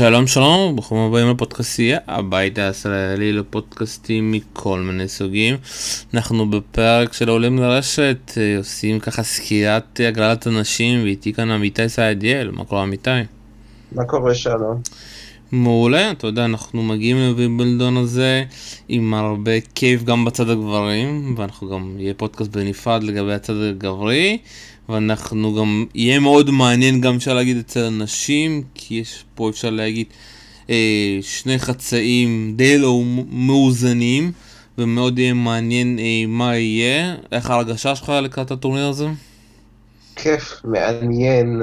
שלום שלום, ברוכים הבאים לפודקאסטייה, הבית הישראלי לפודקאסטים מכל מיני סוגים. אנחנו בפרק של עולים לרשת, אה, עושים ככה סקירת הגרלת הנשים, ואיתי כאן עמיתי סעדיאל, מה קורה עמיתי? מה קורה שלום? מעולה, אתה יודע, אנחנו מגיעים לווימבלדון הזה עם הרבה כיף גם בצד הגברים, ואנחנו גם, יהיה פודקאסט בנפרד לגבי הצד הגברי, ואנחנו גם, יהיה מאוד מעניין גם אפשר להגיד אצל הנשים, כי יש פה אפשר להגיד אה, שני חצאים די לא מאוזנים, ומאוד יהיה מעניין אה, מה יהיה. איך ההרגשה שלך לקראת הטורניר הזה? כיף, מעניין.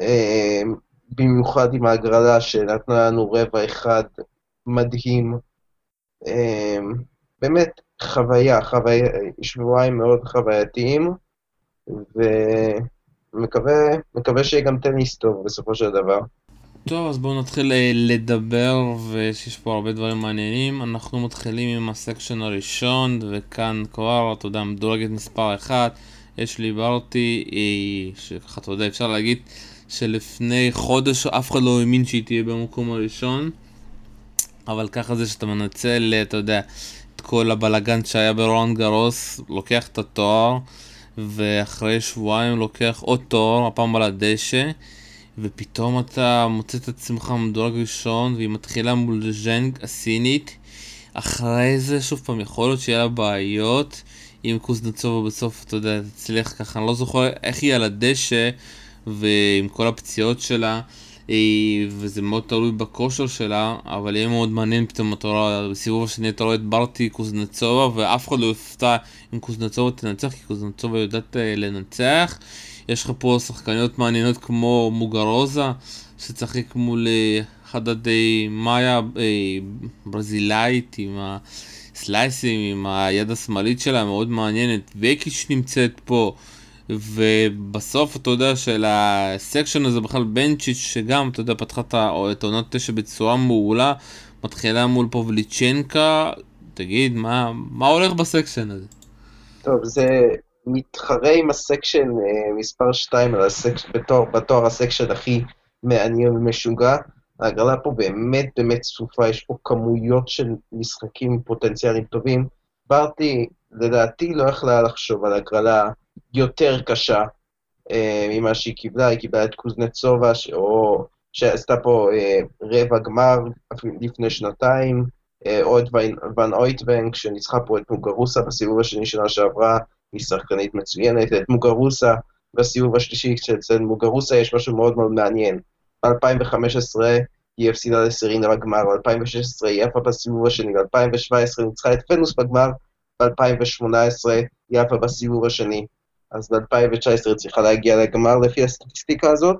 אה, במיוחד עם ההגרלה שנתנה לנו רבע אחד מדהים. אמ, באמת חוויה, חוויה, שבועיים מאוד חווייתיים, ומקווה שיהיה גם טניס טוב בסופו של דבר. טוב, אז בואו נתחיל אה, לדבר, ויש פה הרבה דברים מעניינים. אנחנו מתחילים עם הסקשן הראשון, וכאן כבר, אתה יודע, מדורגת מספר 1, יש לי ברטי, אה, שככה, אתה יודע, אפשר להגיד... שלפני חודש אף אחד לא האמין שהיא תהיה במקום הראשון. אבל ככה זה שאתה מנצל, אתה יודע, את כל הבלגן שהיה ברון גרוס, לוקח את התואר, ואחרי שבועיים לוקח עוד תואר, הפעם על הדשא, ופתאום אתה מוצא את עצמך מדורג ראשון, והיא מתחילה מול ז'נג הסינית. אחרי זה, שוב פעם, יכול להיות שיהיה לה בעיות עם קוזנצובה בסוף, אתה יודע, תצליח ככה, אני לא זוכר איך היא על הדשא. ועם כל הפציעות שלה, וזה מאוד תלוי בכושר שלה, אבל יהיה מאוד מעניין פתאום אתה רואה, בסיבוב השני אתה רואה את ברטי קוזנצובה, ואף אחד לא יופתע אם קוזנצובה תנצח, כי קוזנצובה יודעת אה, לנצח. יש לך פה שחקניות מעניינות כמו מוגרוזה, שצחק מול אה, חדד מאיה ברזילאית עם הסלייסים, עם היד השמאלית שלה, מאוד מעניינת. וקיש נמצאת פה. ובסוף אתה יודע של הסקשן הזה בכלל בנצ'יץ' שגם אתה יודע פתחה את העונות תשע בצורה מעולה מתחילה מול פובליצ'נקה תגיד מה, מה הולך ב section הזה? טוב זה מתחרה עם ה section אה, מספר 2 ה sec, בתואר, בתואר ה section הכי מעניין ומשוגע ההגרלה פה באמת באמת צפופה, יש פה כמויות של משחקים פוטנציאליים טובים. ברטי, לדעתי, לא יכלה לחשוב על הגרלה יותר קשה אה, ממה שהיא קיבלה, היא קיבלה את קוזנצובה, ש... או שעשתה פה אה, רבע גמר לפני שנתיים, אה, או את ון אויטבנק, שניצחה פה את מוגרוסה בסיבוב השני שנה שעברה, היא שחקנית מצוינת, את מוגרוסה בסיבוב השלישי, שאצל מוגרוסה יש משהו מאוד מאוד מעניין. ב-2015 היא הפסידה לסרינה בגמר, ב-2016 היא עפה בסיבוב השני, ב-2017 ניצחה את פנוס בגמר, ב-2018 היא עפה בסיבוב השני. אז ב-2019 היא צריכה להגיע לגמר לפי הסטטיסטיקה הזאת,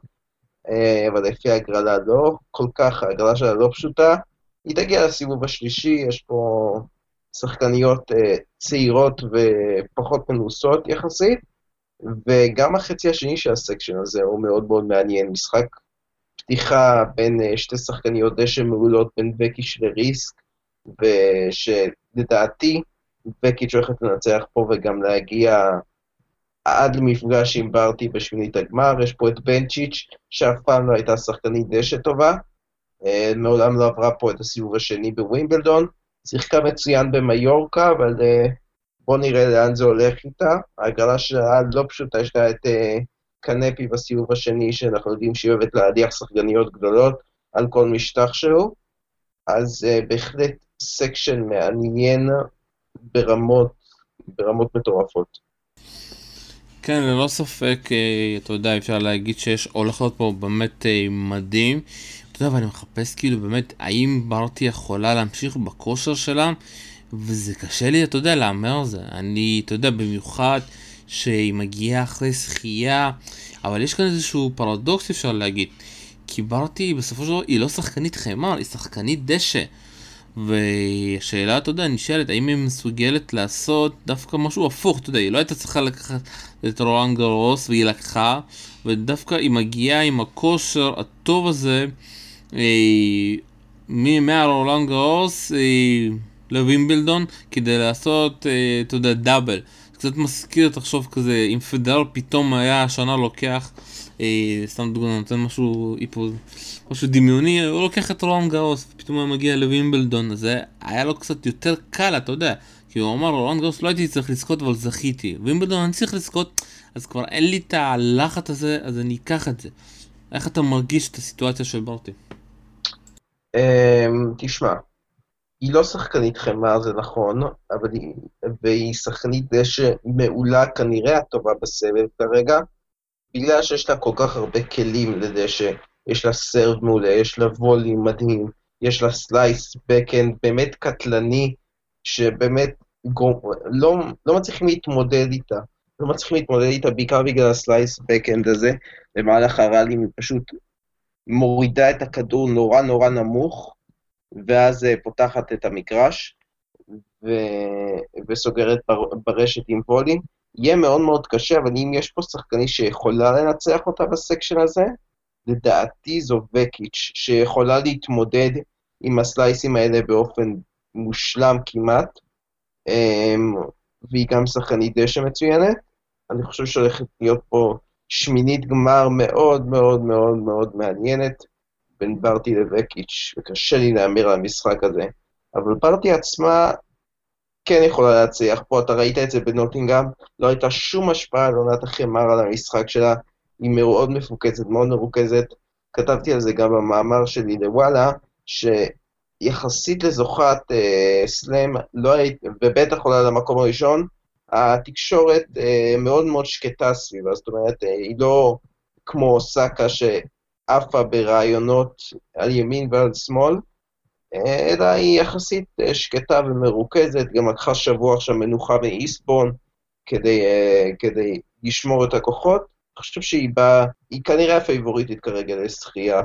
אה, אבל לפי ההגרלה לא כל כך, ההגרלה שלה לא פשוטה. היא תגיע לסיבוב השלישי, יש פה שחקניות אה, צעירות ופחות מנוסות יחסית, וגם החצי השני של הסקשן הזה הוא מאוד מאוד מעניין. משחק פתיחה בין אה, שתי שחקניות דשא מעולות, בין וקיש לריסק, ושלדעתי וקיץ' הולכת לנצח פה וגם להגיע עד למפגש עם ברטי בשמינית הגמר, יש פה את בנצ'יץ', שאף פעם לא הייתה שחקנית דשא טובה, אה, מעולם לא עברה פה את הסיבוב השני בווימבלדון, שיחקה מצוין במיורקה, אבל אה, בואו נראה לאן זה הולך איתה. ההגרלה שלה לא פשוטה, יש לה את אה, קנפי בסיבוב השני, שאנחנו יודעים שהיא אוהבת להדיח שחקניות גדולות על כל משטח שהוא, אז בהחלט section מעניין ברמות, ברמות מטורפות. כן, ללא ספק, אה, אתה יודע, אפשר להגיד שיש הולך להיות פה באמת אה, מדהים. אתה יודע, ואני מחפש כאילו באמת, האם ברטי יכולה להמשיך בכושר שלה? וזה קשה לי, אתה יודע, להמר על זה. אני, אתה יודע, במיוחד שהיא מגיעה אחרי זכייה, אבל יש כאן איזשהו פרדוקס אפשר להגיד. כי ברטי בסופו של דבר היא לא שחקנית חמר, היא שחקנית דשא. והשאלה, אתה יודע, נשאלת, האם היא מסוגלת לעשות דווקא משהו הפוך, אתה יודע, היא לא הייתה צריכה לקחת את רולנד גרוס והיא לקחה, ודווקא היא מגיעה עם הכושר הטוב הזה, אה, מהרולנד גרוס, אה, לווימבלדון כדי לעשות, אה, אתה יודע, דאבל. קצת מזכיר, תחשוב כזה, אם פדר פתאום היה השנה לוקח, סתם דוגמא, נותן משהו איפול, משהו דמיוני, הוא לוקח את רון גאוס, ופתאום הוא מגיע לווימבלדון, אז זה היה לו קצת יותר קל, אתה יודע, כי הוא אמר, רון גאוס לא הייתי צריך לזכות, אבל זכיתי. וימבלדון אני צריך לזכות, אז כבר אין לי את הלחץ הזה, אז אני אקח את זה. איך אתה מרגיש את הסיטואציה של ברטי? אמ, תשמע, היא לא שחקנית חמר, זה נכון, אבל היא, והיא שחקנית דשא מעולה, כנראה הטובה בסבב כרגע, בגלל שיש לה כל כך הרבה כלים לדשא, יש לה סרב מעולה, יש לה וולי מדהים, יש לה slice backhand באמת קטלני, שבאמת גור... לא, לא מצליחים להתמודד איתה. לא מצליחים להתמודד איתה בעיקר בגלל ה slice backhand הזה, במהלך הראלים היא פשוט מורידה את הכדור נורא נורא נמוך, ואז אה, פותחת את המגרש, ו... וסוגרת בר... ברשת עם וולי. יהיה מאוד מאוד קשה, אבל אם יש פה שחקנית שיכולה לנצח אותה בסקשן הזה, לדעתי זו וקיץ', שיכולה להתמודד עם הסלייסים האלה באופן מושלם כמעט, אמ, והיא גם שחקנית דשא מצוינת. אני חושב שהולכת להיות פה שמינית גמר מאוד מאוד מאוד מאוד מעניינת בין ברטי לווקיץ', וקשה לי להמיר על המשחק הזה. אבל ברטי עצמה כן יכולה להצליח. פה, אתה ראית את זה בנוטינגאם, לא הייתה שום השפעה על עונת החמר על המשחק שלה, היא מאוד מפוקסת, מאוד מרוכזת. כתבתי על זה גם במאמר שלי לוואלה, שיחסית לזוכת אה, סלאם, לא היית, ובטח עולה למקום הראשון, התקשורת אה, מאוד מאוד שקטה סביבה, זאת אומרת, אה, היא לא כמו סאקה שעפה ברעיונות על ימין ועל שמאל, אלא היא יחסית אה, שקטה ומרוכזת, גם לקחה שבוע עכשיו מנוחה מאיסבון כדי, אה, כדי לשמור את הכוחות. אני חושב שהיא באה, היא כנראה הפייבוריטית כרגע לשחייה,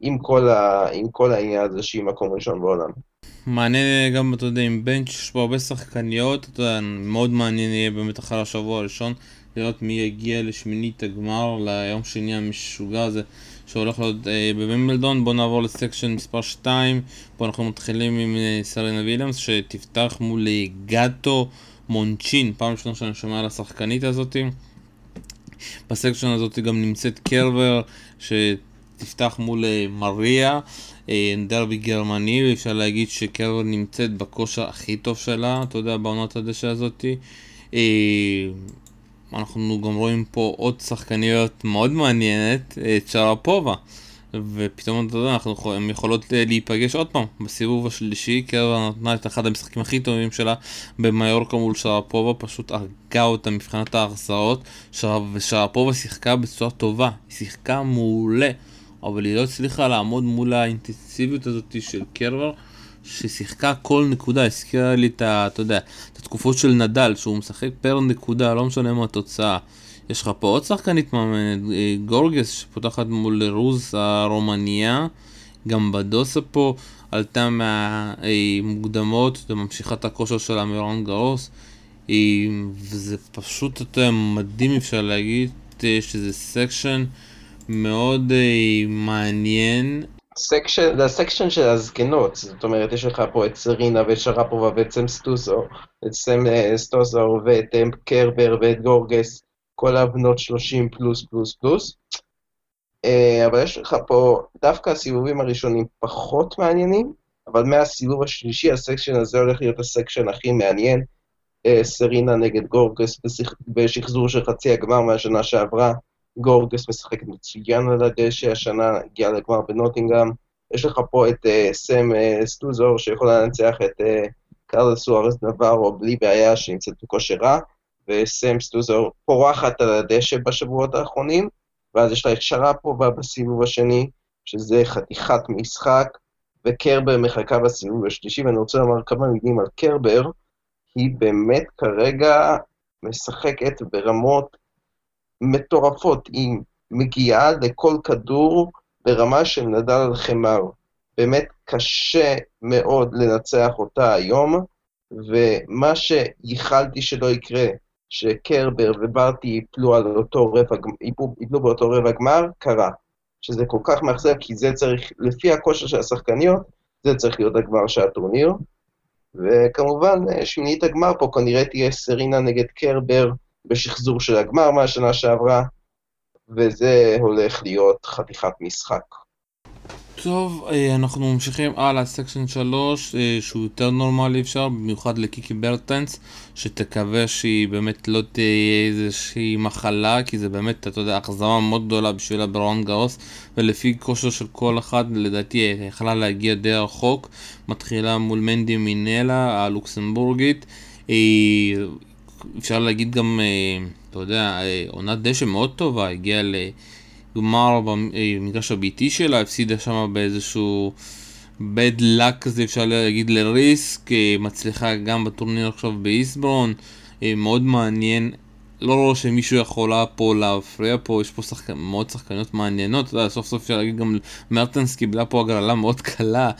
עם כל, ה, עם כל העניין הזה שהיא מקום ראשון בעולם. מעניין גם, אתה יודע, עם בנץ' יש פה הרבה שחקניות, אתה יודע, מאוד מעניין יהיה באמת אחרי השבוע הראשון, לראות מי יגיע לשמינית הגמר, ליום שני המשוגע הזה שהולך להיות אה, בווימבלדון. בואו נעבור ל section מספר 2, פה אנחנו מתחילים עם אה, סרינה וויליאמס, שתפתח מול אה, גאטו מונטיקון, פעם ראשונה שאני שומע על השחקנית הזאתי. ב section הזאת גם נמצאת קרבר, שתפתח מול אה, מריה. אה, דרבי גרמני, אפשר להגיד שקרבר נמצאת בכושר הכי טוב שלה, אתה יודע, בעונת הדשא הזאתי. אה, אנחנו גם רואים פה עוד שחקניות מאוד מעניינת, את שרפובה. ופתאום אתה יודע, אנחנו הם יכולות להיפגש עוד פעם בסיבוב השלישי, קרבה נתנה את אחד המשחקים הכי טובים שלה במיורקה מול שרפובה, פשוט הרגה אותה מבחינת ההחזרות, ושרפובה שיחקה בצורה טובה, היא שיחקה מעולה. אבל היא לא הצליחה לעמוד מול האינטנסיביות הזאת של קרבר, ששיחקה כל נקודה, הזכירה לי את ה... אתה יודע, את התקופות של נדל, שהוא משחק per נקודה, לא משנה מה התוצאה. יש לך פה עוד שחקנית מעניינת, אה, גורגס, שפותחת מול רוז הרומניה, גם בדוסה פה עלתה מהמוקדמות וממשיכה את הכושר שלה מרולאן גארוס. וזה פשוט, יודע, מדהים אפשר להגיד, אה, שזה section מאוד מעניין. section, זה ה section של הזקנות, זאת אומרת, יש לך פה את סרינה ואת שרפובה ואת סם סטוזו, את סם אה, סטוזו ואת קרבר ואת גורגס, כל הבנות 30 פלוס פלוס פלוס. אה, אבל יש לך פה, דווקא הסיבובים הראשונים פחות מעניינים, אבל מהסיבוב השלישי ה section הזה הולך להיות ה section הכי מעניין. אה, סרינה נגד גורגס בשחזור של חצי הגמר מהשנה שעברה. גורגס משחק מצוין על הדשא, השנה הגיע לגמר בנוטינגאם. יש לך פה את אה, סם אה, סטוזור שיכול לנצח את אה, קרל סוארס נברו בלי בעיה שנמצאת בכושר רע, וסם סטוזור פורחת על הדשא בשבועות האחרונים, ואז יש לה את שרפובה בסיבוב השני, שזה חתיכת משחק, וקרבר מחכה בסיבוב השלישי, ואני רוצה לומר כמה מילים על קרבר, היא באמת כרגע משחקת ברמות מטורפות, היא מגיעה לכל כדור ברמה של נדל על חמר. באמת קשה מאוד לנצח אותה היום, ומה שייחלתי שלא יקרה, שקרבר וברטי ייפלו על אותו רבע, ייפלו באותו רבע גמר, קרה. שזה כל כך מאכזב, כי זה צריך, לפי הכושר של השחקניות, זה צריך להיות הגמר של הטורניר. וכמובן, שמינית הגמר פה כנראה תהיה סרינה נגד קרבר בשחזור של הגמר מהשנה שעברה, וזה הולך להיות חתיכת משחק. טוב, אה, אנחנו ממשיכים הלאה, section 3, אה, שהוא יותר נורמלי אפשר, במיוחד לקיקי ברטנס, שתקווה שהיא באמת לא תהיה איזושהי מחלה, כי זה באמת, אתה יודע, אכזבה מאוד גדולה בשבילה ברולאן גארוס, ולפי כושר של כל אחד, לדעתי היא יכלה להגיע די רחוק, מתחילה מול מנדי מינלה, הלוקסמבורגית, היא... אפשר להגיד גם, אה, אתה יודע, עונת דשא מאוד טובה, הגיעה ל... גמר במגרש הביתי שלה, הפסידה שם באיזשהו bad luck כזה אפשר להגיד לריסק, אה, מצליחה גם בטורניר עכשיו באיסברון, אה, מאוד מעניין. לא רואה שמישהו יכולה פה להפריע פה, יש פה שחק... מאוד שחקניות מעניינות, אתה יודע, סוף סוף אפשר להגיד גם מרטנס קיבלה פה הגרלה מאוד קלה,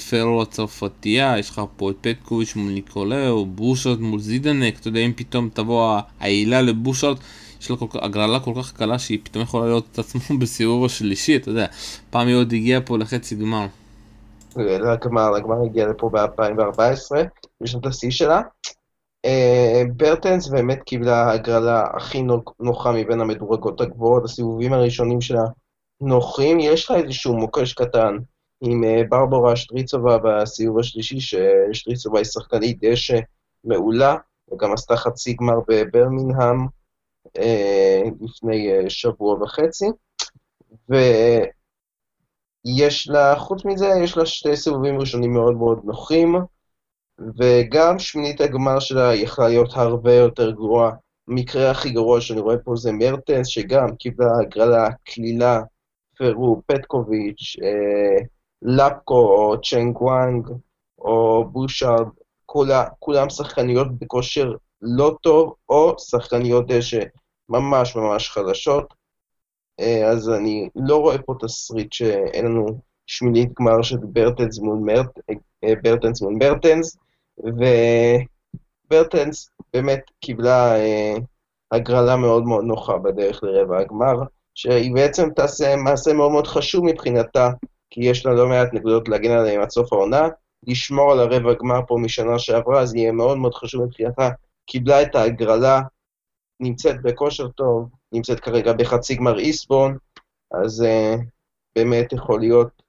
פרו הצרפתייה, יש לך פה את פטקוביץ' מול ניקולאו, בושרד מול זידנק, אתה יודע, אם פתאום תבוא העילה לבושרד, יש לה כך, הגרלה כל כך קלה שהיא פתאום יכולה לראות את עצמו בסיבוב השלישי, אתה יודע, פעם היא עוד הגיעה פה לחצי גמר. לגמר, לגמר הגיעה לפה ב-2014, בשנות השיא שלה. אה, ברטנס באמת קיבלה הגרלה הכי נוחה מבין המדורגות הגבוהות, הסיבובים הראשונים שלה נוחים, יש לה איזשהו מוקש קטן עם אה, ברבורה שטריצובה בסיבוב השלישי, ששטריצובה היא שחקנית דשא מעולה, וגם עשתה חצי גמר בברמינגהם. אה, לפני אה, שבוע וחצי, ויש לה, חוץ מזה, יש לה שתי סיבובים ראשונים מאוד מאוד נוחים, וגם שמינית הגמר שלה יכלה להיות הרבה יותר גרועה. המקרה הכי גרוע שאני רואה פה זה מרטנס, שגם קיבלה הגרלה קלילה, פרו, פטקוביץ', אה, לפקו או צ'נג וואנג או בושארד, כולם שחקניות בכושר לא טוב, או שחקניות דשא ממש ממש חלשות. אה, אז אני לא רואה פה תסריט שאין לנו שמינית גמר של ברטנס מול, מרט, אה, ברטנס מול ברטנס, וברטנס באמת קיבלה אה, הגרלה מאוד מאוד נוחה בדרך לרבע הגמר, שהיא בעצם תעשה מעשה מאוד מאוד חשוב מבחינתה, כי יש לה לא מעט נקודות להגן עליהן עד סוף העונה, לשמור על הרבע הגמר פה משנה שעברה, אז יהיה מאוד מאוד חשוב מבחינתה קיבלה את ההגרלה, נמצאת בכושר טוב, נמצאת כרגע בחצי גמר איסטבורן, אז אה, באמת יכול להיות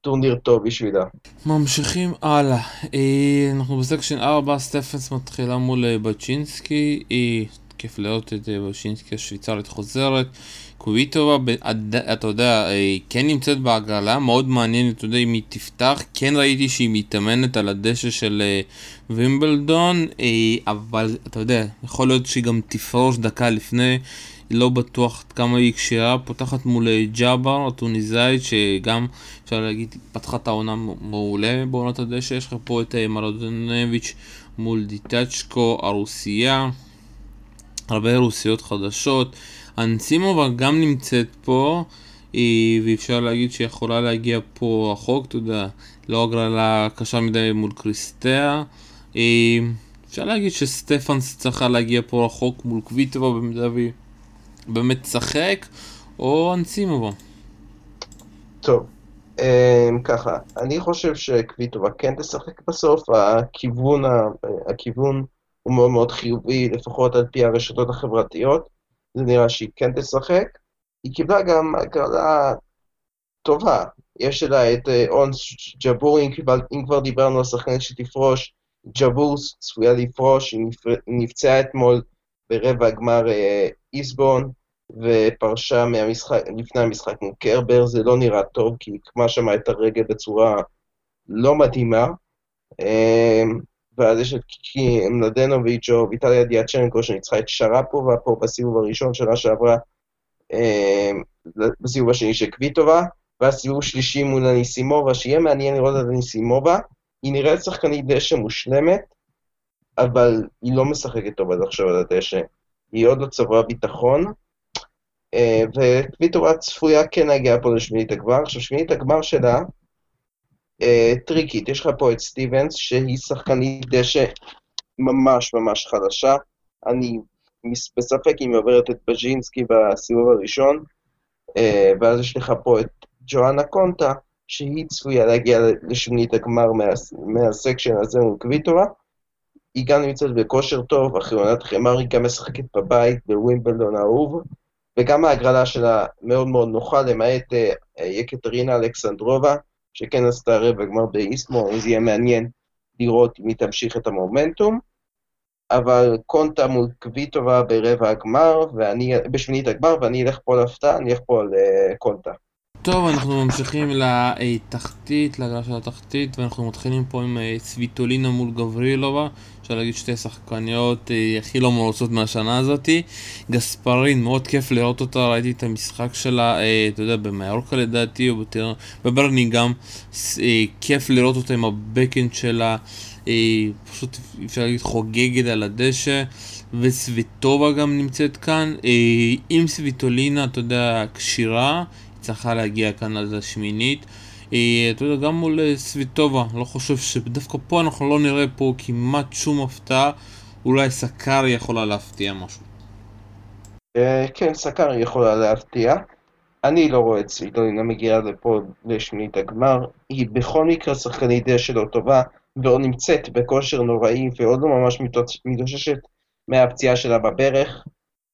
טורניר טוב בשבילה. ממשיכים הלאה. אה, אנחנו ב section 4, סטפנס מתחילה מול אה, בצ'ינסקי, כיף לראות את בצ'ינסקי השוויצרית חוזרת. קוויטובה, אתה יודע, היא כן נמצאת בהגרלה, מאוד מעניין, אתה יודע, אם היא תפתח, כן ראיתי שהיא מתאמנת על הדשא של וימבלדון, אבל אתה יודע, יכול להיות שהיא גם תפרוש דקה לפני, לא בטוח כמה היא כשירה, פותחת מול ג'אבר, הטוניסאית, שגם, אפשר להגיד, פתחה את העונה מעולה בעונת הדשא, יש לך פה את מרדונביץ' מול דיטצ'קו, הרוסיה, הרבה רוסיות חדשות. אנסימובה גם נמצאת פה, ואפשר להגיד שיכולה להגיע פה רחוק, אתה יודע, לא הגרלה קשה מדי מול קריסטיה. אפשר להגיד שסטפנס צריכה להגיע פה רחוק מול קוויטובה במידה והיא באמת תשחק, או אנסימובה. טוב, um, ככה, אני חושב שקוויטובה כן תשחק בסוף, הכיוון, הכיוון הוא מאוד מאוד חיובי, לפחות על פי הרשתות החברתיות. זה נראה שהיא כן תשחק. היא קיבלה גם הגרלה טובה. יש לה את אה, אונס ג'בור, אם כבר דיברנו על שחקנית שתפרוש, ג'בור צפויה לפרוש, היא נפצעה אתמול ברבע הגמר אה, איסבון, ופרשה מהמשחק, לפני המשחק מול קרבר, זה לא נראה טוב, כי היא קמה שם את הרגל בצורה לא מתאימה. ואז יש את קיקי מלדנוביץ' או ויטליה דיאצ'נקו שניצחה את שרפובה פה בסיבוב הראשון שנה שעברה, אה, בסיבוב השני של קוויטובה, ואז סיבוב שלישי מול הניסימובה, שיהיה מעניין לראות את הניסימובה. היא נראית שחקנית דשא מושלמת, אבל היא לא משחקת טוב עד עכשיו על הדשא. היא עוד לא צברה ביטחון, אה, וקוויטובה צפויה כן להגיע פה לשמינית הגמר. עכשיו, שמינית הגמר שלה, טריקית. יש לך פה את סטיבנס, שהיא שחקנית דשא ממש ממש חדשה. אני בספק אם היא עוברת את בז'ינסקי בסיבוב הראשון, אה, ואז יש לך פה את ג'ואנה קונטה, שהיא צפויה להגיע לשמינית הגמר מה, מהסקשן הזה מול קוויטורה. היא גם נמצאת בכושר טוב, אחרי עונת חמר היא גם משחקת בבית בווימבלדון האהוב, וגם ההגרלה שלה מאוד מאוד נוחה, למעט uh, יקטרינה אלכסנדרובה, שכן עשתה רבע גמר באיסטמור, אז יהיה מעניין לראות אם היא תמשיך את המומנטום. אבל קונטה מול קוויטובה ברבע הגמר, ואני, בשמינית הגמר, ואני אלך פה להפתעה, אני אלך פה על uh, קונטה. טוב, אנחנו ממשיכים לתחתית, להגעה של התחתית, ואנחנו מתחילים פה עם אה, סוויטולינה מול גברילובה, אפשר להגיד שתי שחקניות אה, הכי לא מרוצות מהשנה הזאתי. גספרין, מאוד כיף לראות אותה, ראיתי את המשחק שלה, אה, אתה יודע, במיורקה לדעתי, או בברני גם, כיף לראות אותה עם הבקאנד שלה, פשוט אפשר להגיד חוגגת על הדשא. וסוויטובה גם נמצאת כאן, עם סוויטולינה, אתה יודע, כשירה, צריכה להגיע כאן עד השמינית. אה, אתה יודע, גם מול אה, סוויטובה, לא חושב שדווקא פה אנחנו לא נראה פה כמעט שום הפתעה, אולי סקארי יכולה להפתיע משהו. אה, כן, סקארי יכולה להפתיע. אני לא רואה את סוויטולינה מגיעה לפה לשמינית הגמר. היא בכל מקרה שחקנית דשא לא טובה, ועוד נמצאת בכושר נוראי, ועוד לא ממש מתאוששת מהפציעה שלה בברך.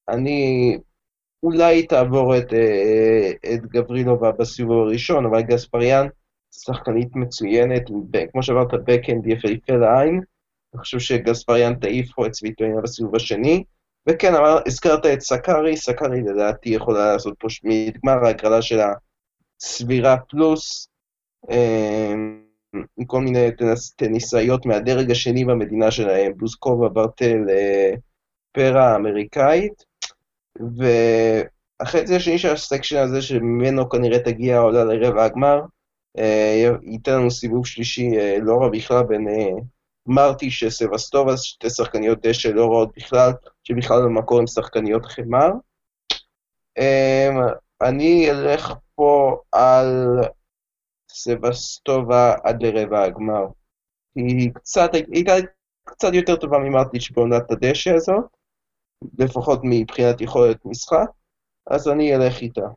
אני אולי תעבור את, אה, את גברילובה בסיבוב הראשון, אבל גספריאן שחקנית מצוינת, כמו שאמרת, בקאנד יפהפה לעין. אני חושב שגספריאן תעיף את צביטוינה בסיבוב השני. וכן, אמר, הזכרת את סקארי, סקארי לדעתי יכולה לעשות פה שמינית גמר, ההגרלה שלה סבירה פלוס, אה, עם כל מיני טניסאיות מהדרג השני במדינה שלהם, בוזקובה, ברטל, אה, פרה אמריקאית. והחצי השני של הסקשן הזה, שממנו כנראה תגיע העולה לרבע הגמר, אה, ייתן לנו סיבוב שלישי אה, לא רע בכלל בין אה, מרטי של סבסטובה, שתי שחקניות דשא לא רעות בכלל, שבכלל במקור עם שחקניות חמר. אני אלך פה על סבסטובה עד לרבע הגמר. היא קצת, הייתה קצת יותר טובה ממרטיץ' בעונת הדשא הזאת, לפחות מבחינת יכולת משחק, אז אני אלך איתה.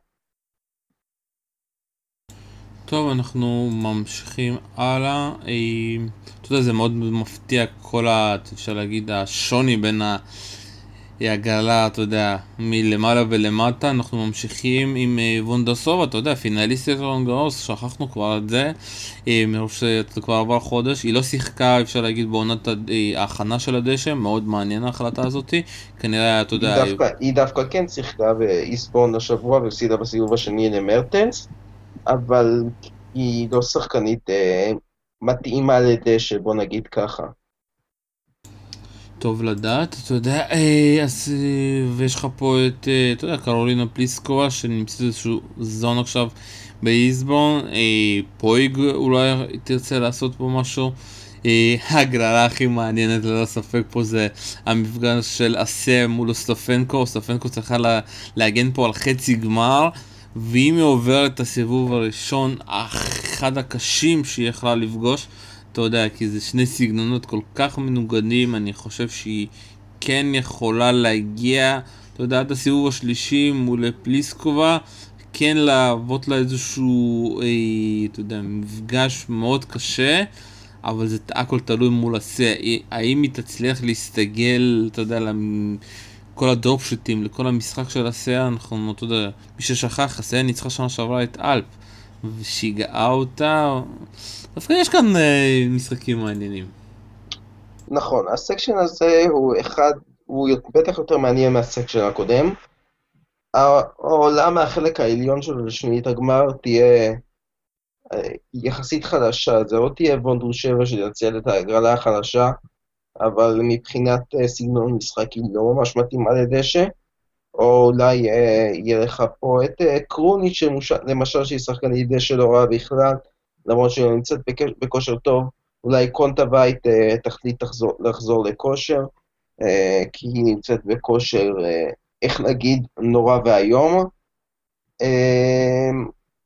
טוב, אנחנו ממשיכים הלאה. אה, אתה יודע, זה מאוד מפתיע כל ה... אפשר להגיד, השוני בין ה... הגרלה, אתה יודע, מלמעלה ולמטה, אנחנו ממשיכים עם אה, וונדסובה, אתה יודע, פינליסטית רונגרוס, שכחנו כבר את זה, אה, מרוב שזה כבר עבר חודש, היא לא שיחקה, אפשר להגיד, בעונת אה, ההכנה של הדשא, מאוד מעניין ההחלטה הזאתי, כנראה, אתה יודע... היא דווקא, היא דווקא כן שיחקה באיסבון השבוע והפסידה בסיבוב השני למרטנס, אבל היא לא שחקנית אה, מתאימה לדשא, בוא נגיד ככה. טוב לדעת, אתה יודע, אה, אז, אה, ויש לך פה את, אה, אתה יודע, קרולינה פליסקובה שנמצאת איזשהו זון עכשיו באיסבון, פויג אולי תרצה לעשות פה משהו. ההגרלה הכי מעניינת ללא ספק פה זה המפגש של אסה מול אוסטופנקו, אוסטופנקו צריכה לה, להגן פה על חצי גמר ואם היא עוברת את הסיבוב הראשון, אחד הקשים שהיא יכלה לפגוש אתה יודע, כי זה שני סגנונות כל כך מנוגדים, אני חושב שהיא כן יכולה להגיע, אתה יודע, עד הסיבוב השלישי מול פליסקובה, כן להוות לה איזשהו, אה, אתה יודע, מפגש מאוד קשה, אבל זה הכל תלוי מול הסה. האם היא תצליח להסתגל, אתה יודע, לכל הדרופשוטים, לכל המשחק של הסה, אנחנו, אתה יודע, מי ששכח, הסה ניצחה שנה שעברה את אלפ, ושיגעה אותה. דווקא יש כאן אה, משחקים מעניינים. נכון, הסקשן הזה הוא אחד, הוא בטח יותר מעניין מהסקשן הקודם. העולם מהחלק העליון שלו לשמינית הגמר תהיה אה, יחסית חלשה, זה עוד תהיה וונדרושבה שינצל את ההגרלה החלשה, אבל מבחינת אה, סגנון משחק היא לא ממש מתאימה לדשא, או אולי אה, יהיה לך פה את אה, קרוניץ', למשל שהיא שחקנית דשא לא רעה בכלל, למרות שהיא נמצאת בכושר טוב, אולי קונטה וייט אה, תחליט לחזור, לחזור לכושר, אה, כי היא נמצאת בכושר, אה, איך נגיד, נורא ואיום.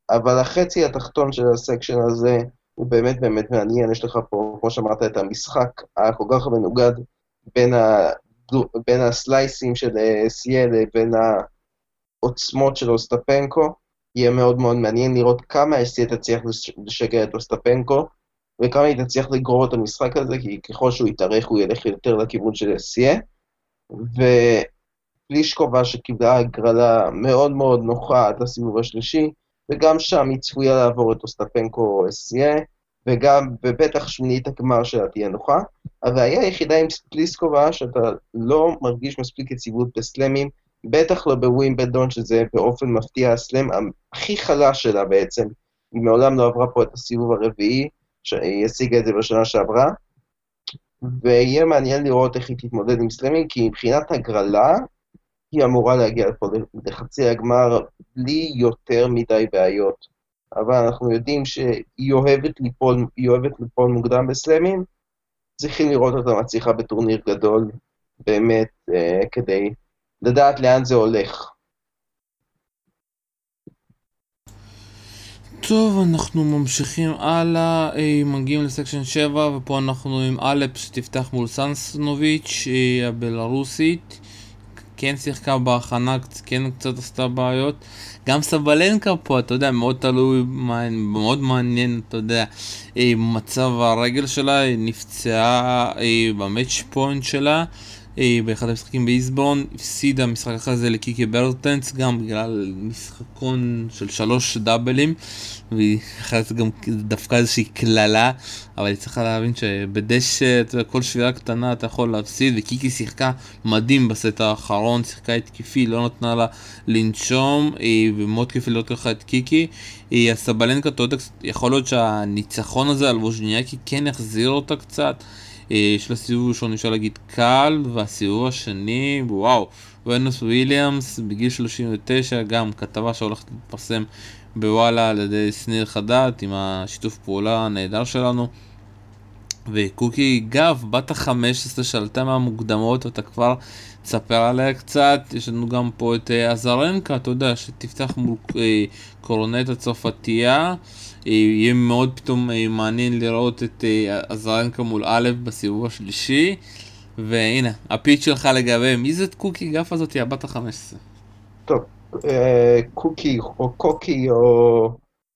אבל החצי התחתון של הסקשן הזה הוא באמת באמת מעניין, יש לך פה, כמו שאמרת, את המשחק הכל כך מנוגד בין, ה, בין הסלייסים של סיאל לבין העוצמות של אוסטפנקו. יהיה מאוד מאוד מעניין לראות כמה אסיה תצליח לשגר את אוסטפנקו, וכמה היא תצליח לגרור את המשחק הזה, כי ככל שהוא יתארך הוא ילך יותר לכיוון של אסיה. ופלישקובה שקיבלה הגרלה מאוד מאוד נוחה עד לסיבוב השלישי, וגם שם היא צפויה לעבור את אוסטפנקו או וגם, ובטח שמינית הגמר שלה תהיה נוחה. הבעיה היחידה עם פליסקובה, שאתה לא מרגיש מספיק יציבות בסלמים, בטח לא בווימבלדון, שזה באופן מפתיע הסלם הכי חלש שלה בעצם. היא מעולם לא עברה פה את הסיבוב הרביעי, שהיא השיגה את זה בשנה שעברה, ויהיה מעניין לראות איך היא תתמודד עם סלמים, כי מבחינת הגרלה, היא אמורה להגיע לפה לחצי הגמר בלי יותר מדי בעיות. אבל אנחנו יודעים שהיא אוהבת ליפול, אוהבת ליפול מוקדם בסלמים, צריכים לראות אותה מצליחה בטורניר גדול, באמת, אה, כדי לדעת לאן זה הולך. טוב, אנחנו ממשיכים הלאה, אה, מגיעים לסקשן 7 ופה אנחנו עם אלפ שתפתח מול סנסנוביץ' הבלארוסית כן שיחקה בהכנה, כן קצת עשתה בעיות. גם סבלנקה פה, אתה יודע, מאוד תלוי, מאוד מעניין, אתה יודע, אה, מצב הרגל שלה, היא נפצעה אה, במאץ' פוינט שלה באחד המשחקים באיסבורן, הפסידה משחק אחרי זה לקיקי ברטנס גם בגלל משחקון של שלוש דאבלים והיא אחרת גם דווקא איזושהי קללה אבל היא צריכה להבין שבדשא כל שבירה קטנה אתה יכול להפסיד וקיקי שיחקה מדהים בסט האחרון, שיחקה התקפי, לא נתנה לה לנשום ומאוד כיף לראות ככה את קיקי. סבלנקה, אתה יודע, יכול להיות שהניצחון הזה על ווז'ניאקי כן יחזיר אותה קצת. אה, יש לה סיבוב ראשון אפשר להגיד קל, והסיבוב השני, וואו, ונוס וויליאמס בגיל 39, גם כתבה שהולכת להתפרסם בוואלה על ידי שניר חדד עם השיתוף פעולה הנהדר שלנו. וקוקי גב, בת ה-15 שעלתה מהמוקדמות, אתה כבר תספר עליה קצת. יש לנו גם פה את אה, עזרנקה, אתה יודע, שתפתח מול אה, קורונט הצרפתייה. יהיה מאוד פתאום אה, מעניין לראות את אה, עזרנקה מול א' בסיבוב השלישי. והנה, הפיץ שלך לגבי מי זאת קוקי גף הזאת, היא הבת ה-15. טוב, אה, קוקי או קוקי או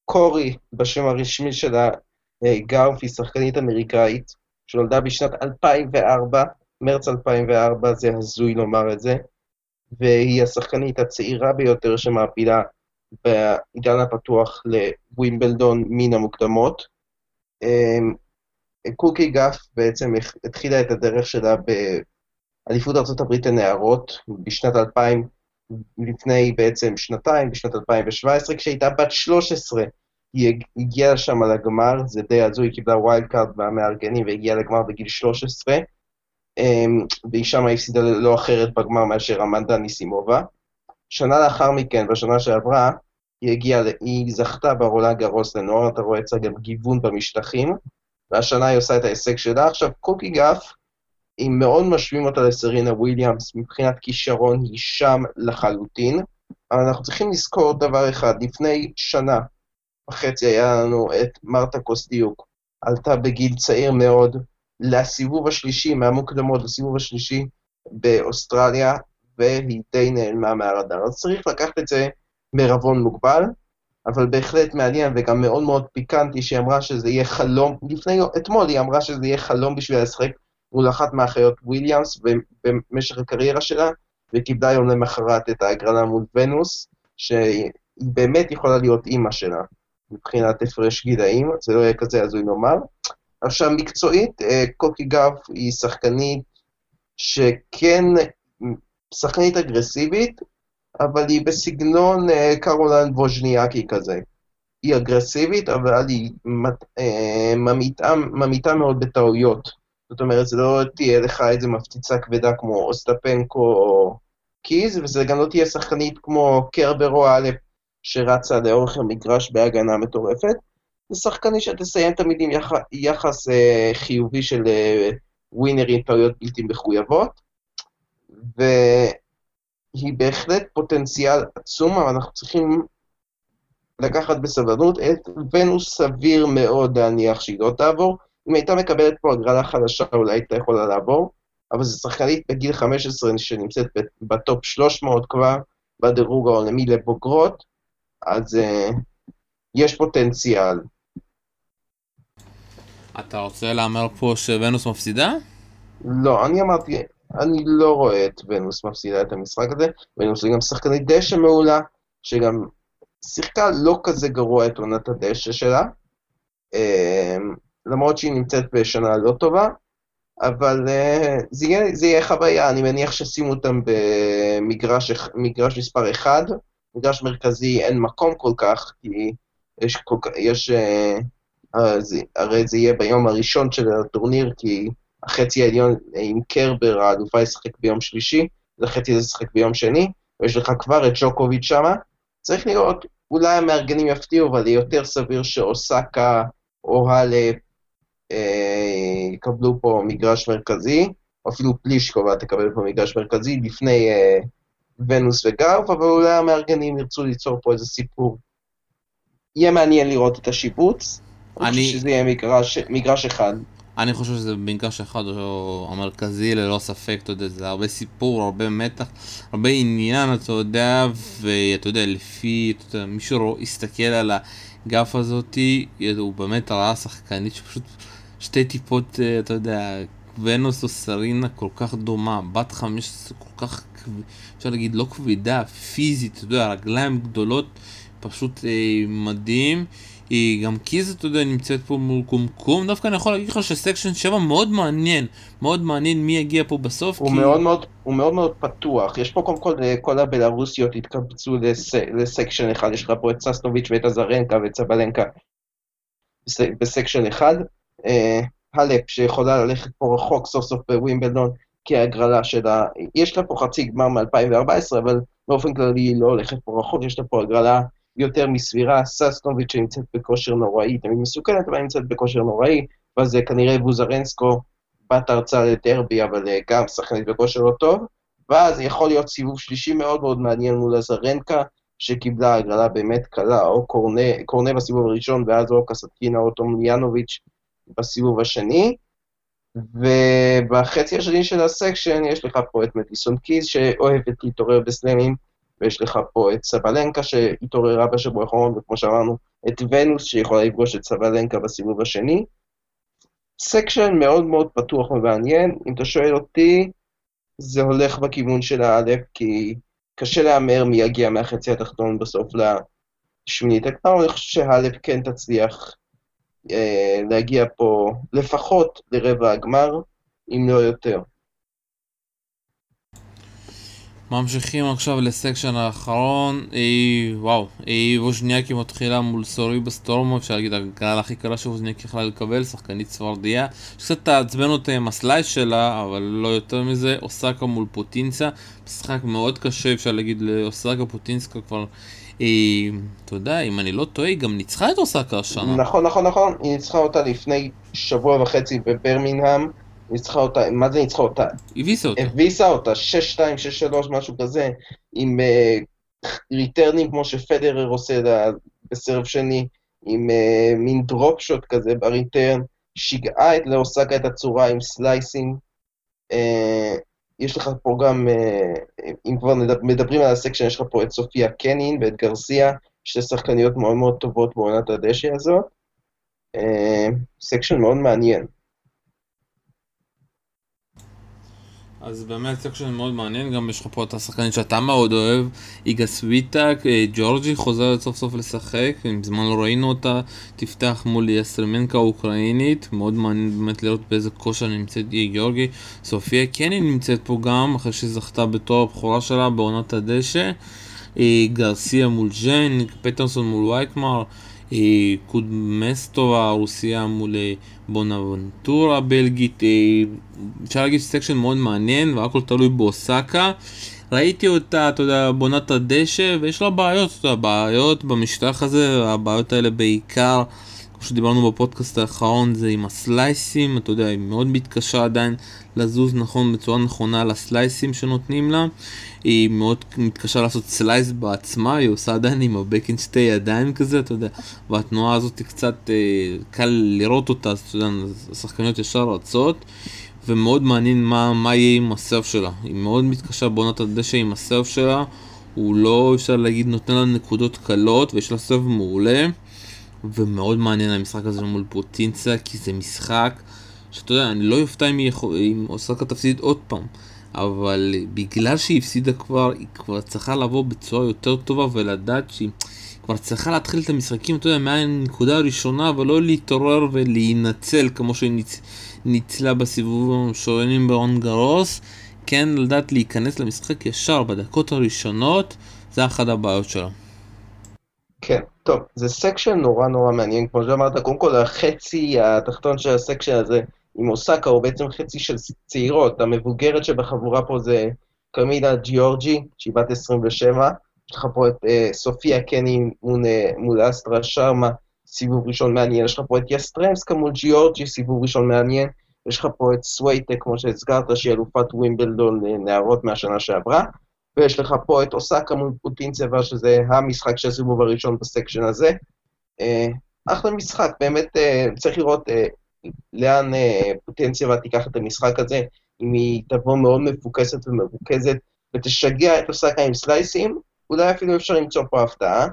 קורי בשם הרשמי שלה, גרף היא שחקנית אמריקאית שנולדה בשנת 2004, מרץ 2004, זה הזוי לומר את זה, והיא השחקנית הצעירה ביותר שמעפילה בעידן הפתוח לווימבלדון מן המוקדמות. אמ, קוקי גף בעצם התחילה את הדרך שלה באליפות ארה"ב לנערות בשנת 2000, לפני בעצם שנתיים, בשנת 2017, כשהייתה בת 13. היא הגיעה לשם לגמר, זה די הזוי, היא קיבלה wild card מהמארגנים והגיעה לגמר בגיל 13, אמ, והיא שם הפסידה ללא אחרת בגמר מאשר אמנדה אניסימובה. שנה לאחר מכן, בשנה שעברה, היא הגיעה, היא זכתה ברולאן גארוס לנוער, אתה רואה אצלה גם גיוון במשטחים, והשנה היא עושה את ההישג שלה. עכשיו, קוקי גף, אם מאוד משווים אותה לסרינה וויליאמס, מבחינת כישרון היא שם לחלוטין, אבל אנחנו צריכים לזכור דבר אחד, לפני שנה וחצי היה לנו את מרתה קוסטיוק, עלתה בגיל צעיר מאוד לסיבוב השלישי, מהמוקדמות לסיבוב השלישי באוסטרליה, והיא די נעלמה מהרדאר. אז צריך לקחת את זה בערבון מוגבל, אבל בהחלט מעניין וגם מאוד מאוד פיקנטי שהיא אמרה שזה יהיה חלום, לפני, אתמול היא אמרה שזה יהיה חלום בשביל לשחק מול אחת מהאחיות וויליאמס במשך הקריירה שלה, וקיבלה יום למחרת את ההגרלה מול ונוס, שהיא באמת יכולה להיות אימא שלה, מבחינת הפרש גילאים, זה לא יהיה כזה הזוי לומר. עכשיו, מקצועית, אה, קוקי גב היא שחקנית שכן שחקנית אגרסיבית, אבל היא בסגנון אה, קרולן ווז'ניאקי כזה. היא אגרסיבית, אבל היא אה, ממעיטה, ממעיטה מאוד בטעויות. זאת אומרת, זה לא תהיה לך איזה מפציצה כבדה כמו אוסטפנקו או קיז, וזה גם לא תהיה שחקנית כמו קרבר או אלף שרצה לאורך המגרש בהגנה מטורפת. זה שחקנית שתסיים תמיד עם יח... יחס אה, חיובי של אה, ווינרים, טעויות בלתי מחויבות. והיא בהחלט פוטנציאל עצום, אבל אנחנו צריכים לקחת בסבלנות את ונוס סביר מאוד להניח שהיא לא תעבור. אם הייתה מקבלת פה הגרלה חדשה, אולי הייתה יכולה לעבור, אבל זו שחקנית בגיל 15 שנמצאת בטופ 300 כבר, בדירוג העולמי לבוגרות, אז אה, יש פוטנציאל. אתה רוצה להמר פה שוונוס מפסידה? לא, אני אמרתי, אני לא רואה את ונוס מפסידה את המשחק הזה. ונוס היא גם שחקנית דשא מעולה, שגם שיחקה לא כזה גרוע את עונת הדשא שלה, אה, למרות שהיא נמצאת בשנה לא טובה, אבל אה, זה יהיה, זה יהיה חוויה, אני מניח שישימו אותם במגרש מגרש מספר 1, מגרש מרכזי אין מקום כל כך, כי יש, כל, יש הרי זה יהיה ביום הראשון של הטורניר, כי החצי העליון עם קרבר, האלופה ישחק ביום שלישי, והחצי הזה ישחק ביום שני, ויש לך כבר את ג'וקוביץ' שמה. צריך לראות, אולי המארגנים יפתיעו, אבל יותר סביר שאוסקה או האלפ אה, יקבלו פה מגרש מרכזי, או אפילו פלישקובה תקבל פה מגרש מרכזי לפני אה, ונוס וגרף, אבל אולי המארגנים ירצו ליצור פה איזה סיפור. יהיה מעניין לראות את השיבוץ. אני חושב שזה יהיה מגרש, מגרש אחד. אני חושב שזה מגרש אחד או המרכזי ללא ספק, אתה יודע, זה הרבה סיפור, הרבה מתח, הרבה עניין, אתה יודע, ואתה יודע, לפי, אתה יודע, מישהו יסתכל על הגף הזאתי, הוא באמת ראה שחקנית שפשוט שתי טיפות, אה, אתה יודע, ונוס או סרינה כל כך דומה, בת חמש כל כך, אפשר להגיד, לא כבדה, פיזית, אתה יודע, רגליים גדולות, פשוט אה, מדהים. היא גם קיז, אתה יודע, נמצאת פה מול קומקום, דווקא אני יכול להגיד לך שסקשן 7 מאוד מעניין, מאוד מעניין מי יגיע פה בסוף. הוא, כי... מאוד, מאוד, הוא מאוד מאוד פתוח, יש פה קודם כל, אה, כל הבלארוסיות התקבצו לס, לסקשן 1, יש לך פה את ססטוביץ' ואת עזרנקה ואת סבלנקה בסקשן 1. אה, הלפ שיכולה ללכת פה רחוק סוף סוף בווימבלדון, כי ההגרלה שלה, יש לה פה חצי גמר מ-2014, אבל באופן כללי היא לא הולכת פה רחוק, יש לה פה הגרלה יותר מסבירה, ססטוביץ' שנמצאת בכושר נוראי, תמיד מסוכנת, אבל נמצאת בכושר נוראי, ואז כנראה בוזרנסקו, בת הרצאה לדרבי, אבל אה, גם שחקנית בכושר לא טוב, ואז יכול להיות סיבוב שלישי מאוד מאוד מעניין מול הזרנקה, שקיבלה הגרלה באמת קלה, או קורנה, קורנה בסיבוב הראשון, ואז או קסטקינה או טומליאנוביץ' בסיבוב השני. ובחצי השני של ה section יש לך פה את מדיסון קיז, שאוהבת להתעורר בסלמים, ויש לך פה את סבלנקה שהתעוררה בשבוע האחרון, וכמו שאמרנו, את ונוס שיכולה לפגוש את סבלנקה בסיבוב השני. section מאוד מאוד פתוח ומעניין, אם אתה שואל אותי, זה הולך בכיוון של האלף, כי קשה להמר מי יגיע מהחצי התחתון בסוף לשמינית הגמר, אני חושב שהאלף כן תצליח אה, להגיע פה לפחות לרבע הגמר, אם לא יותר. ממשיכים עכשיו לסקשן האחרון, אי, וואו, אי ווז'ניאקי מתחילה מול סורי בסטורמו, אפשר להגיד הגרלה הכי קלה שווז'ניאקי יכלה לקבל, שחקנית צפרדיה, שקצת תעצבן אותה עם הסלייס שלה, אבל לא יותר מזה, אוסקה מול פוטינסה, משחק מאוד קשה, אפשר להגיד לאוסקה פוטינסקה כבר, אי, אתה יודע, אם אני לא טועה, היא גם ניצחה את אוסקה השנה. נכון, נכון, נכון, היא ניצחה אותה לפני שבוע וחצי בברמינגהם. ניצחה אותה, מה זה ניצחה אותה? הביסה אותה. הביסה אותה, 6-2, 6-3, משהו כזה, עם uh, ריטרנים כמו שפדרר עושה לה בסרב שני, עם אה, מין drop shot כזה ב return, שיגעה את לאוסקה את הצורה עם סלייסים. אה, יש לך פה גם, אה, אם כבר מדברים על ה section, יש לך פה את סופיה קנין ואת גרסיה, שתי שחקניות מאוד מאוד טובות בעונת הדשא הזאת. אה, section מאוד מעניין. אז באמת section מאוד מעניין, גם יש לך פה את השחקנית שאתה מאוד אוהב, איגה סוויטק, אה, ג'ורג'י חוזרת סוף סוף לשחק, מזמן לא ראינו אותה, תפתח מול יסטרמסקה האוקראינית, מאוד מעניין באמת לראות באיזה כושר נמצאת היא גיאורגי, סופיה קנין נמצאת פה גם, אחרי שזכתה בתואר הבכורה שלה בעונת הדשא, אה, גרסיה מול ג'ן, פטרסון מול וייקמר, קודרמטובה הרוסיה מול אה, בונאבנטורה הבלגית, אה, אפשר להגיד section מאוד מעניין והכל תלוי באוסקה. ראיתי אותה, אתה יודע, בונת הדשא ויש לה בעיות, אתה יודע, בעיות במשטח הזה, הבעיות האלה בעיקר, כמו שדיברנו בפודקאסט האחרון, זה עם הסלייסים, אתה יודע, היא מאוד מתקשה עדיין לזוז נכון בצורה נכונה על הסלייסים שנותנים לה. היא מאוד מתקשה לעשות סלייס בעצמה, היא עושה עדיין עם הבקן שתי ידיים כזה, אתה יודע, והתנועה הזאת קצת אה, קל לראות אותה, אז אתה יודע, השחקניות ישר רצות, ומאוד מעניין מה, מה יהיה עם הסרף שלה. היא מאוד מתקשה בעונת הדשא עם הסרף שלה, הוא לא, אפשר להגיד, נותן לה נקודות קלות, ויש לה סבב מעולה. ומאוד מעניין המשחק הזה מול פוטינציה, כי זה משחק שאתה יודע, אני לא אופתע אם, יכול, אם אוסקה תפסיד עוד פעם. אבל בגלל שהיא הפסידה כבר, היא כבר צריכה לבוא בצורה יותר טובה ולדעת שהיא כבר צריכה להתחיל את המשחקים, אתה יודע, מהנקודה הראשונה ולא להתעורר ולהינצל כמו שהיא ניצ... ניצלה בסיבובים המשוריינים ברולאן גארוס, כן לדעת להיכנס למשחק ישר בדקות הראשונות, זה אחת הבעיות שלה. כן, טוב, זה section נורא נורא מעניין, כמו שאמרת, קודם כל החצי התחתון של ה section הזה עם אוסקה הוא בעצם חצי של צעירות, המבוגרת שבחבורה פה זה קמילה ג'יורג'י, שהיא בת 27, יש לך פה את אה, סופיה קנין מול, אה, מול אסטרה שרמה, סיבוב ראשון מעניין, יש לך פה את יסטרמסקה מול ג'יורג'י, סיבוב ראשון מעניין, יש לך פה את סווייטה, כמו שהזכרת, שהיא אלופת ווימבלדון לנערות מהשנה שעברה, ויש לך פה את אוסקה מול פוטין צבע, שזה המשחק של הסיבוב הראשון בסקשן הזה. Uh, אחלה משחק, באמת uh, צריך לראות uh, לאן צבע תיקח את המשחק הזה, אם היא תבוא מאוד מפוקסת ומרוכזת, ותשגע את אוסקה עם סלייסים, אולי אפילו אפשר למצוא פה הפתעה.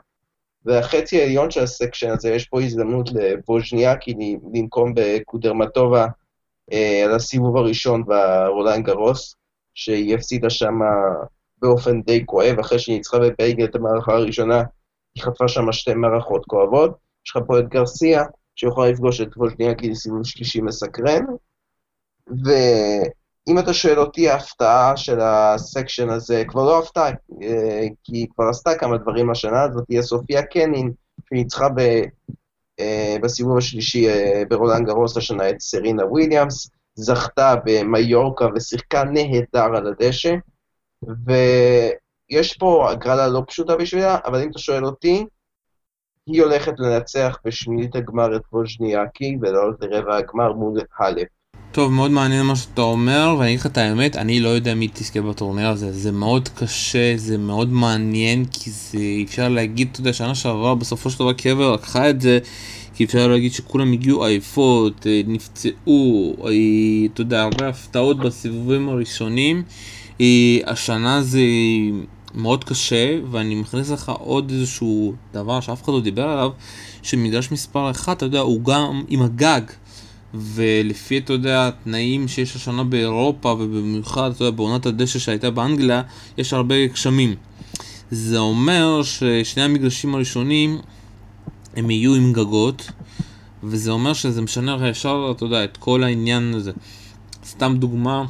והחצי העליון של ה section הזה, יש פה הזדמנות לווז'ניאקי לנקום בקודרמטובה אה, על הסיבוב הראשון ברולנד גרוס, שהיא הפסידה שם באופן די כואב, אחרי שהיא ניצחה בבייגל את המערכה הראשונה, היא חטפה שם שתי מערכות כואבות. יש לך פה את גרסיה, שיכולה לפגוש את ווז'ניאקי לסיבוב שלישי מסקרן, ואם אתה שואל אותי, ההפתעה של ה section הזה, כבר לא הפתעה, אה, כי היא כבר עשתה כמה דברים השנה, זאת תהיה סופיה קנין, שניצחה ב... אה, בסיבוב השלישי אה, ברולנד גרוס השנה את סרינה וויליאמס, זכתה במיורקה ושיחקה נהדר על הדשא, ויש פה הגרלה לא פשוטה בשבילה, אבל אם אתה שואל אותי, היא הולכת לנצח בשמינית הגמר את ווז'ניאקי ולעלות לרבע הגמר מול האלף. טוב, מאוד מעניין מה שאתה אומר, ואני אגיד לך את האמת, אני לא יודע מי תזכה בטורניר הזה, זה מאוד קשה, זה מאוד מעניין, כי זה, אפשר להגיד, אתה יודע, שנה שעברה בסופו של דבר קבר לקחה את זה, כי אפשר להגיד שכולם הגיעו עייפות, אה, נפצעו, אה, אתה יודע, הרבה הפתעות בסיבובים הראשונים. השנה זה מאוד קשה, ואני מכניס לך עוד איזשהו דבר שאף אחד לא דיבר עליו, שמגרש מספר 1, אתה יודע, הוא גם עם הגג. ולפי, אתה יודע, התנאים שיש השנה באירופה, ובמיוחד, אתה יודע, בעונת הדשא שהייתה באנגליה, יש הרבה גשמים. זה אומר ששני המגרשים הראשונים הם יהיו עם גגות, וזה אומר שזה משנה לך ישר, אתה יודע, את כל העניין הזה. סתם דוגמה,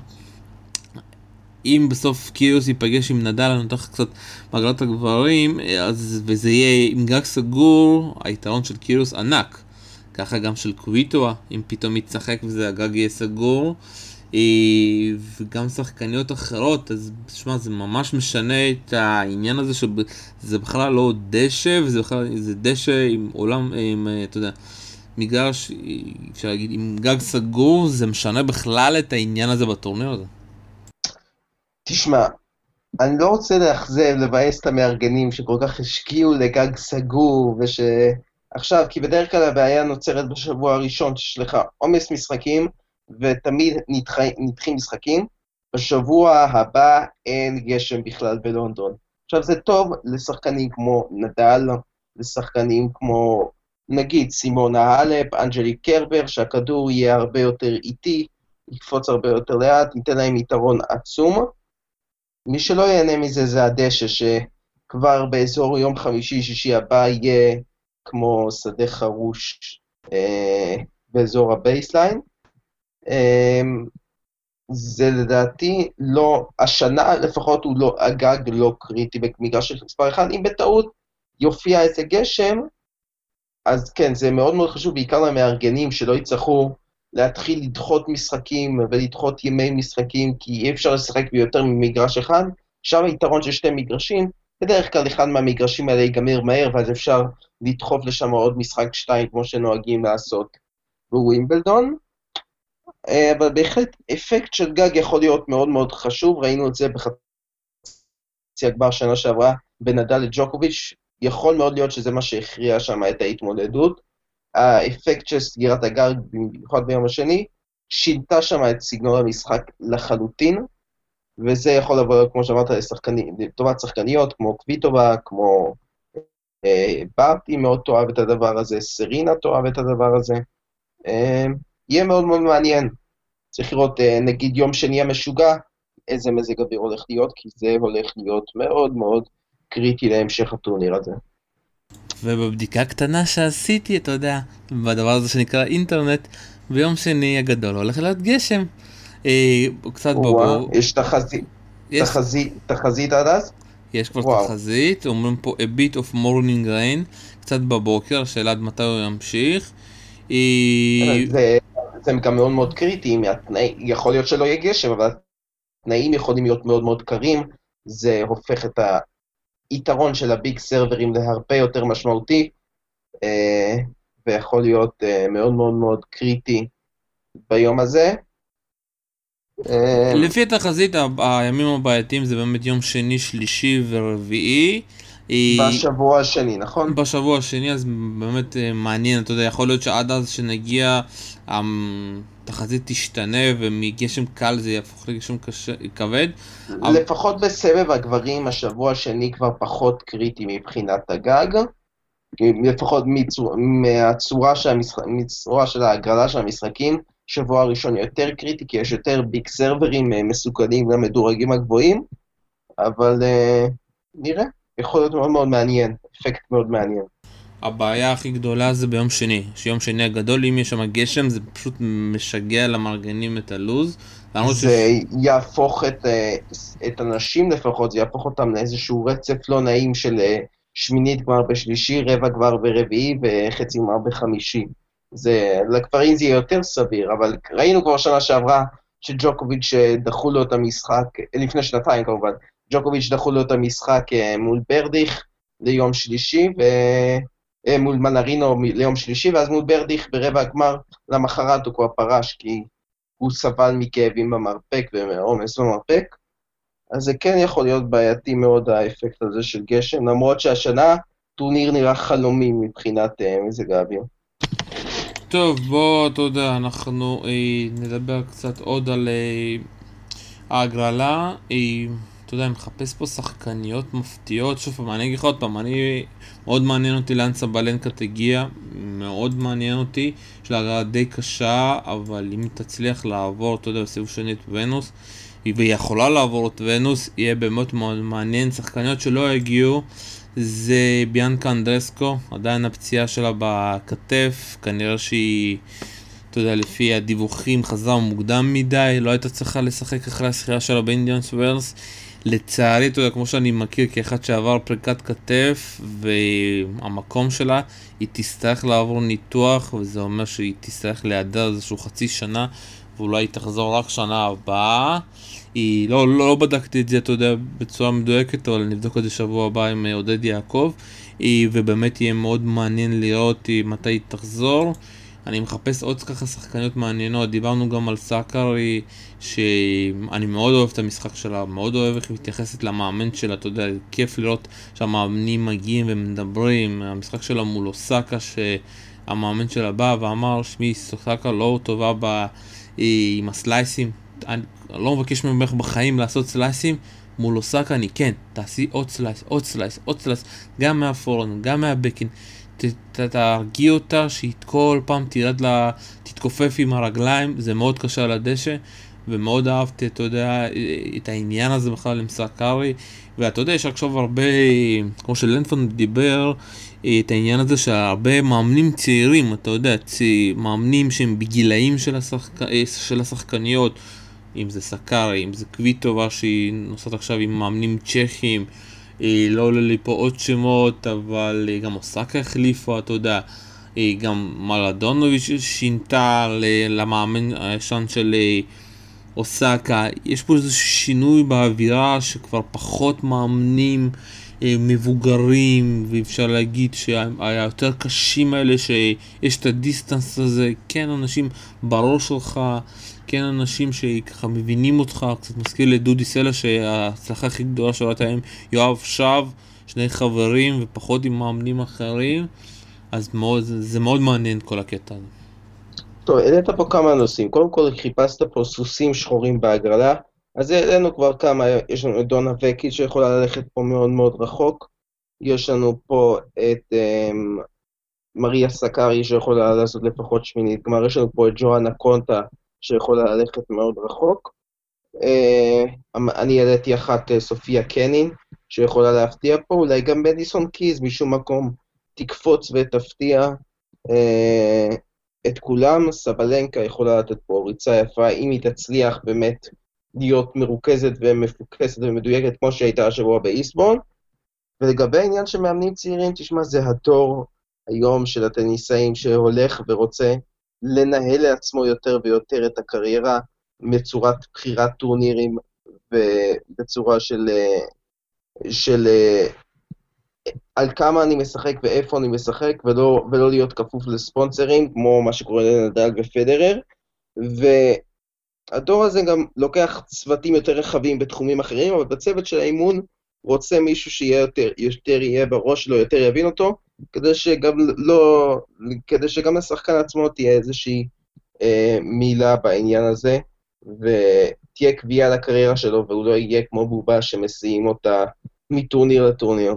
אם בסוף קיריוס ייפגש עם נדל, אני נותן לך קצת מעגלת הגברים, אז, וזה יהיה עם גג סגור, היתרון של קיריוס ענק. ככה גם של קוויטואה, אם פתאום יצחק וזה הגג יהיה סגור. אה, וגם שחקניות אחרות, אז תשמע, זה ממש משנה את העניין הזה שזה בכלל לא דשא, וזה בכלל, זה דשא עם עולם, עם, אה, אתה יודע, מגרש, אפשר להגיד, עם גג סגור, זה משנה בכלל את העניין הזה בטורניר הזה. תשמע, אני לא רוצה לאכזב, לבאס את המארגנים שכל כך השקיעו לגג סגור, וש... עכשיו, כי בדרך כלל הבעיה נוצרת בשבוע הראשון, שיש לך עומס משחקים, ותמיד נדחים משחקים. בשבוע הבא אין גשם בכלל בלונדון. עכשיו, זה טוב לשחקנים כמו נדל, לשחקנים כמו, נגיד, סימונה האלפ, אנג'לי קרבר, שהכדור יהיה הרבה יותר איטי, יקפוץ הרבה יותר לאט, ייתן להם יתרון עצום. מי שלא ייהנה מזה זה הדשא, שכבר באזור יום חמישי-שישי הבא יהיה כמו שדה חרוש אה, באזור ה baseline. אה, זה לדעתי לא, השנה לפחות הוא לא, הגג לא קריטי במגרש של מספר אחד. אם בטעות יופיע איזה גשם, אז כן, זה מאוד מאוד חשוב, בעיקר למארגנים, שלא יצטרכו להתחיל לדחות משחקים ולדחות ימי משחקים, כי אי אפשר לשחק ביותר ממגרש אחד. שם היתרון של שתי מגרשים, בדרך כלל אחד מהמגרשים האלה ייגמר מהר, ואז אפשר לדחוף לשם עוד משחק שתיים, כמו שנוהגים לעשות בווימבלדון. אה, אבל בהחלט אפקט של גג יכול להיות מאוד מאוד חשוב, ראינו את זה בחצי הגבר שנה שעברה בין נדל לג'וקוביץ', יכול מאוד להיות שזה מה שהכריע שם את ההתמודדות. האפקט של סגירת הגג, במיוחד ביום השני, שינתה שם את סגנון המשחק לחלוטין. וזה יכול לבוא, כמו שאמרת, לטובת שחקניות, כמו קוויטובה, כמו אה, ברטי מאוד תאהב את הדבר הזה, סרינה תאהב את הדבר הזה. אה, יהיה מאוד מאוד מעניין. צריך לראות, אה, נגיד יום שני המשוגע, איזה מזג אוויר הולך להיות, כי זה הולך להיות מאוד מאוד קריטי להמשך הטורניר הזה. ובבדיקה קטנה שעשיתי, אתה יודע, בדבר הזה שנקרא אינטרנט, ביום שני הגדול הולך להיות גשם. אה, קצת בבור. יש תחזית, יש... תחזית, תחזית עד אז? יש כבר וואו. תחזית, אומרים פה a bit of morning rain, קצת בבוקר, השאלה עד מתי הוא ימשיך. אה, זה, זה גם מאוד מאוד קריטי, מהתנאי, יכול להיות שלא יהיה גשם, אבל התנאים יכולים להיות מאוד מאוד קרים, זה הופך את היתרון של הביג סרברים להרבה יותר משמעותי, אה, ויכול להיות מאוד מאוד מאוד קריטי ביום הזה. אה, לפי התחזית הימים הבעייתיים זה באמת יום שני, שלישי ורביעי. בשבוע השני, נכון? בשבוע השני, אז באמת אה, מעניין, אתה יודע, יכול להיות שעד אז שנגיע, התחזית תשתנה ומגשם קל זה יהפוך לגשם כבד. לפחות בסבב הגברים, השבוע השני כבר פחות קריטי מבחינת הגג. לפחות מהצורה של ההגרלה של המשחקים. שבוע הראשון יותר קריטי, כי יש יותר ביג סרברים אה, מסוכנים למדורגים הגבוהים, אבל uh, נראה, יכול להיות מאוד מאוד מעניין, אפקט מאוד מעניין. הבעיה הכי גדולה זה ביום שני, שיום שני הגדול, אם יש שם גשם, זה פשוט משגע למארגנים את הלוז. זה ש... יהפוך את, אה, את הנשים לפחות, זה יהפוך אותם לאיזשהו רצף לא נעים של שמינית גמר בשלישי, רבע גמר ברביעי וחצי גמר בחמישי. זה, לגברים זה יהיה יותר סביר, אבל ראינו כבר שנה שעברה שג'וקוביץ' דחו לו את המשחק, לפני שנתיים כמובן, ג'וקוביץ' דחו לו את המשחק אה, מול ברדיך ליום שלישי, ו... אה, מול מנרינו ליום שלישי, ואז מול ברדיך ברבע הגמר למחרת הוא כבר פרש, כי הוא סבל מכאבים במרפק ומעומס במרפק. אז זה כן יכול להיות בעייתי מאוד, האפקט הזה של גשם, למרות שהשנה טורניר נראה חלומי מבחינת uh, מזג האוויר. טוב, בוא, יודע, אנחנו אה, נדבר קצת עוד על אה, ההגרלה. אה, אתה יודע, אני מחפש פה שחקניות מפתיעות. שוב פעם, אני אגיד לך עוד פעם, אני... מאוד מעניין אותי לאן סבלנקה תגיע, מאוד מעניין אותי. יש לה הגרלה די קשה, אבל אם תצליח לעבור, אתה יודע, בסיבוב שני את ונוס, והיא יכולה לעבור את ונוס, יהיה באמת מאוד מעניין. שחקניות שלא הגיעו. זה ביאנקה אנדרסקו, עדיין הפציעה שלה בכתף, כנראה שהיא, אתה יודע, לפי הדיווחים חזרה מוקדם מדי, לא הייתה צריכה לשחק אחרי השחייה שלה באינדיאנס ווירס. לצערי, אתה יודע, כמו שאני מכיר כאחד שעבר פריקת כתף והמקום שלה, היא תצטרך לעבור ניתוח, וזה אומר שהיא תצטרך להיעדר איזשהו חצי שנה, ואולי היא תחזור רק שנה הבאה. היא, לא, לא, לא בדקתי את זה, אתה יודע, בצורה מדויקת, אבל נבדוק את זה שבוע הבא עם אה, עודד יעקב, היא, ובאמת יהיה מאוד מעניין לראות אה, מתי היא תחזור. אני מחפש עוד ככה שחקניות מעניינות, דיברנו גם על סאקרי, שאני מאוד אוהב את המשחק שלה, מאוד אוהב איך היא מתייחסת למאמן שלה, אתה יודע, כיף לראות שהמאמנים מגיעים ומדברים, המשחק שלה מול אוסקה, שהמאמן שלה בא ואמר, שמי, סאקה לא טובה ב... אה, עם הסלייסים, אני לא מבקש ממך בחיים לעשות סלייסים, מול אוסקה אני כן, תעשי עוד סלייס, עוד סלייס, עוד סלייס, גם מה forehand, גם מה backhand. תרגיע אותה שהיא כל פעם תרד לה, תתכופף עם הרגליים, זה מאוד קשה על הדשא, ומאוד אהבתי, אתה יודע, את העניין הזה בכלל עם סאקארי, ואתה יודע, יש עכשיו הרבה, כמו שלנפון דיבר, את העניין הזה שהרבה מאמנים צעירים, אתה יודע, צי, מאמנים שהם בגילאים של, השחק... של השחקניות, אם זה סקארי, אם זה קוויטובה שהיא נוסעת עכשיו עם מאמנים צ'כים, לא עולה לי פה עוד שמות, אבל גם אוסקה החליפה, אתה יודע, גם מרדונוביץ' שינתה למאמן הישן של אה, אוסקה, יש פה איזה שינוי באווירה שכבר פחות מאמנים אה, מבוגרים, ואפשר להגיד שהיותר קשים האלה, שיש את הדיסטנס הזה, כן אנשים בראש שלך, כן אנשים שככה מבינים אותך, קצת מזכיר לדודי סלע שההצלחה הכי גדולה שלו הייתה עם יואב שב, שני חברים ופחות עם מאמנים אחרים, אז מאוד, זה מאוד מעניין כל הקטע הזה. טוב, העלית פה כמה נושאים. קודם כל חיפשת פה סוסים שחורים בהגרלה. אז העלינו כבר כמה, יש לנו את דונה וקי שיכולה ללכת פה מאוד מאוד רחוק, יש לנו פה את um, מריה סקארי שיכולה לעשות לפחות שמינית גמר, יש לנו פה את ג'ואנה קונטה שיכולה ללכת מאוד רחוק. Uh, אני העליתי אחת uh, סופיה קנין שיכולה להפתיע פה, אולי גם מדיסון קיז משום מקום תקפוץ ותפתיע. Uh, את כולם, סבלנקה יכולה לתת פה ריצה יפה, אם היא תצליח באמת להיות מרוכזת ומפוקסת ומדויקת כמו שהייתה השבוע באיסבון. ולגבי העניין של מאמנים צעירים, תשמע, זה הדור היום של הטניסאים שהולך ורוצה לנהל לעצמו יותר ויותר את הקריירה בצורת בחירת טורנירים ובצורה של, של על כמה אני משחק ואיפה אני משחק, ולא, ולא להיות כפוף לספונסרים, כמו מה שקורה לנדל ופדרר. והדור הזה גם לוקח צוותים יותר רחבים בתחומים אחרים, אבל בצוות של האימון רוצה מישהו שיהיה יותר, יותר יהיה בראש שלו, יותר יבין אותו, כדי שגם לא, כדי שגם לשחקן עצמו תהיה איזושהי אה, מילה בעניין הזה, ותהיה קביעה לקריירה שלו, והוא לא יהיה כמו בובה שמסיעים אותה מטורניר לטורניר.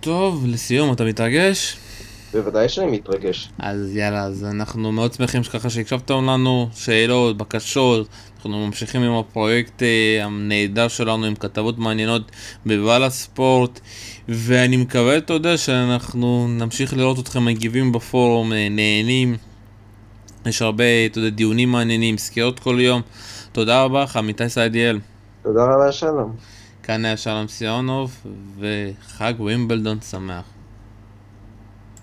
טוב, לסיום, אתה מתרגש? בוודאי שאני מתרגש. אז יאללה, אז אנחנו מאוד שמחים שככה שהקשבתם לנו, שאלות, בקשות, אנחנו ממשיכים עם הפרויקט אה, הנהדר שלנו עם כתבות מעניינות בוואלה ספורט, ואני מקווה, אתה יודע, שאנחנו נמשיך לראות אתכם מגיבים בפורום, אה, נהנים. יש הרבה, אתה יודע, דיונים מעניינים, סקירות כל יום. תודה רבה לך, עמיתי סעדיאל. תודה רבה, שלום. כאן היה שלום סיונוב, וחג ווימבלדון שמח.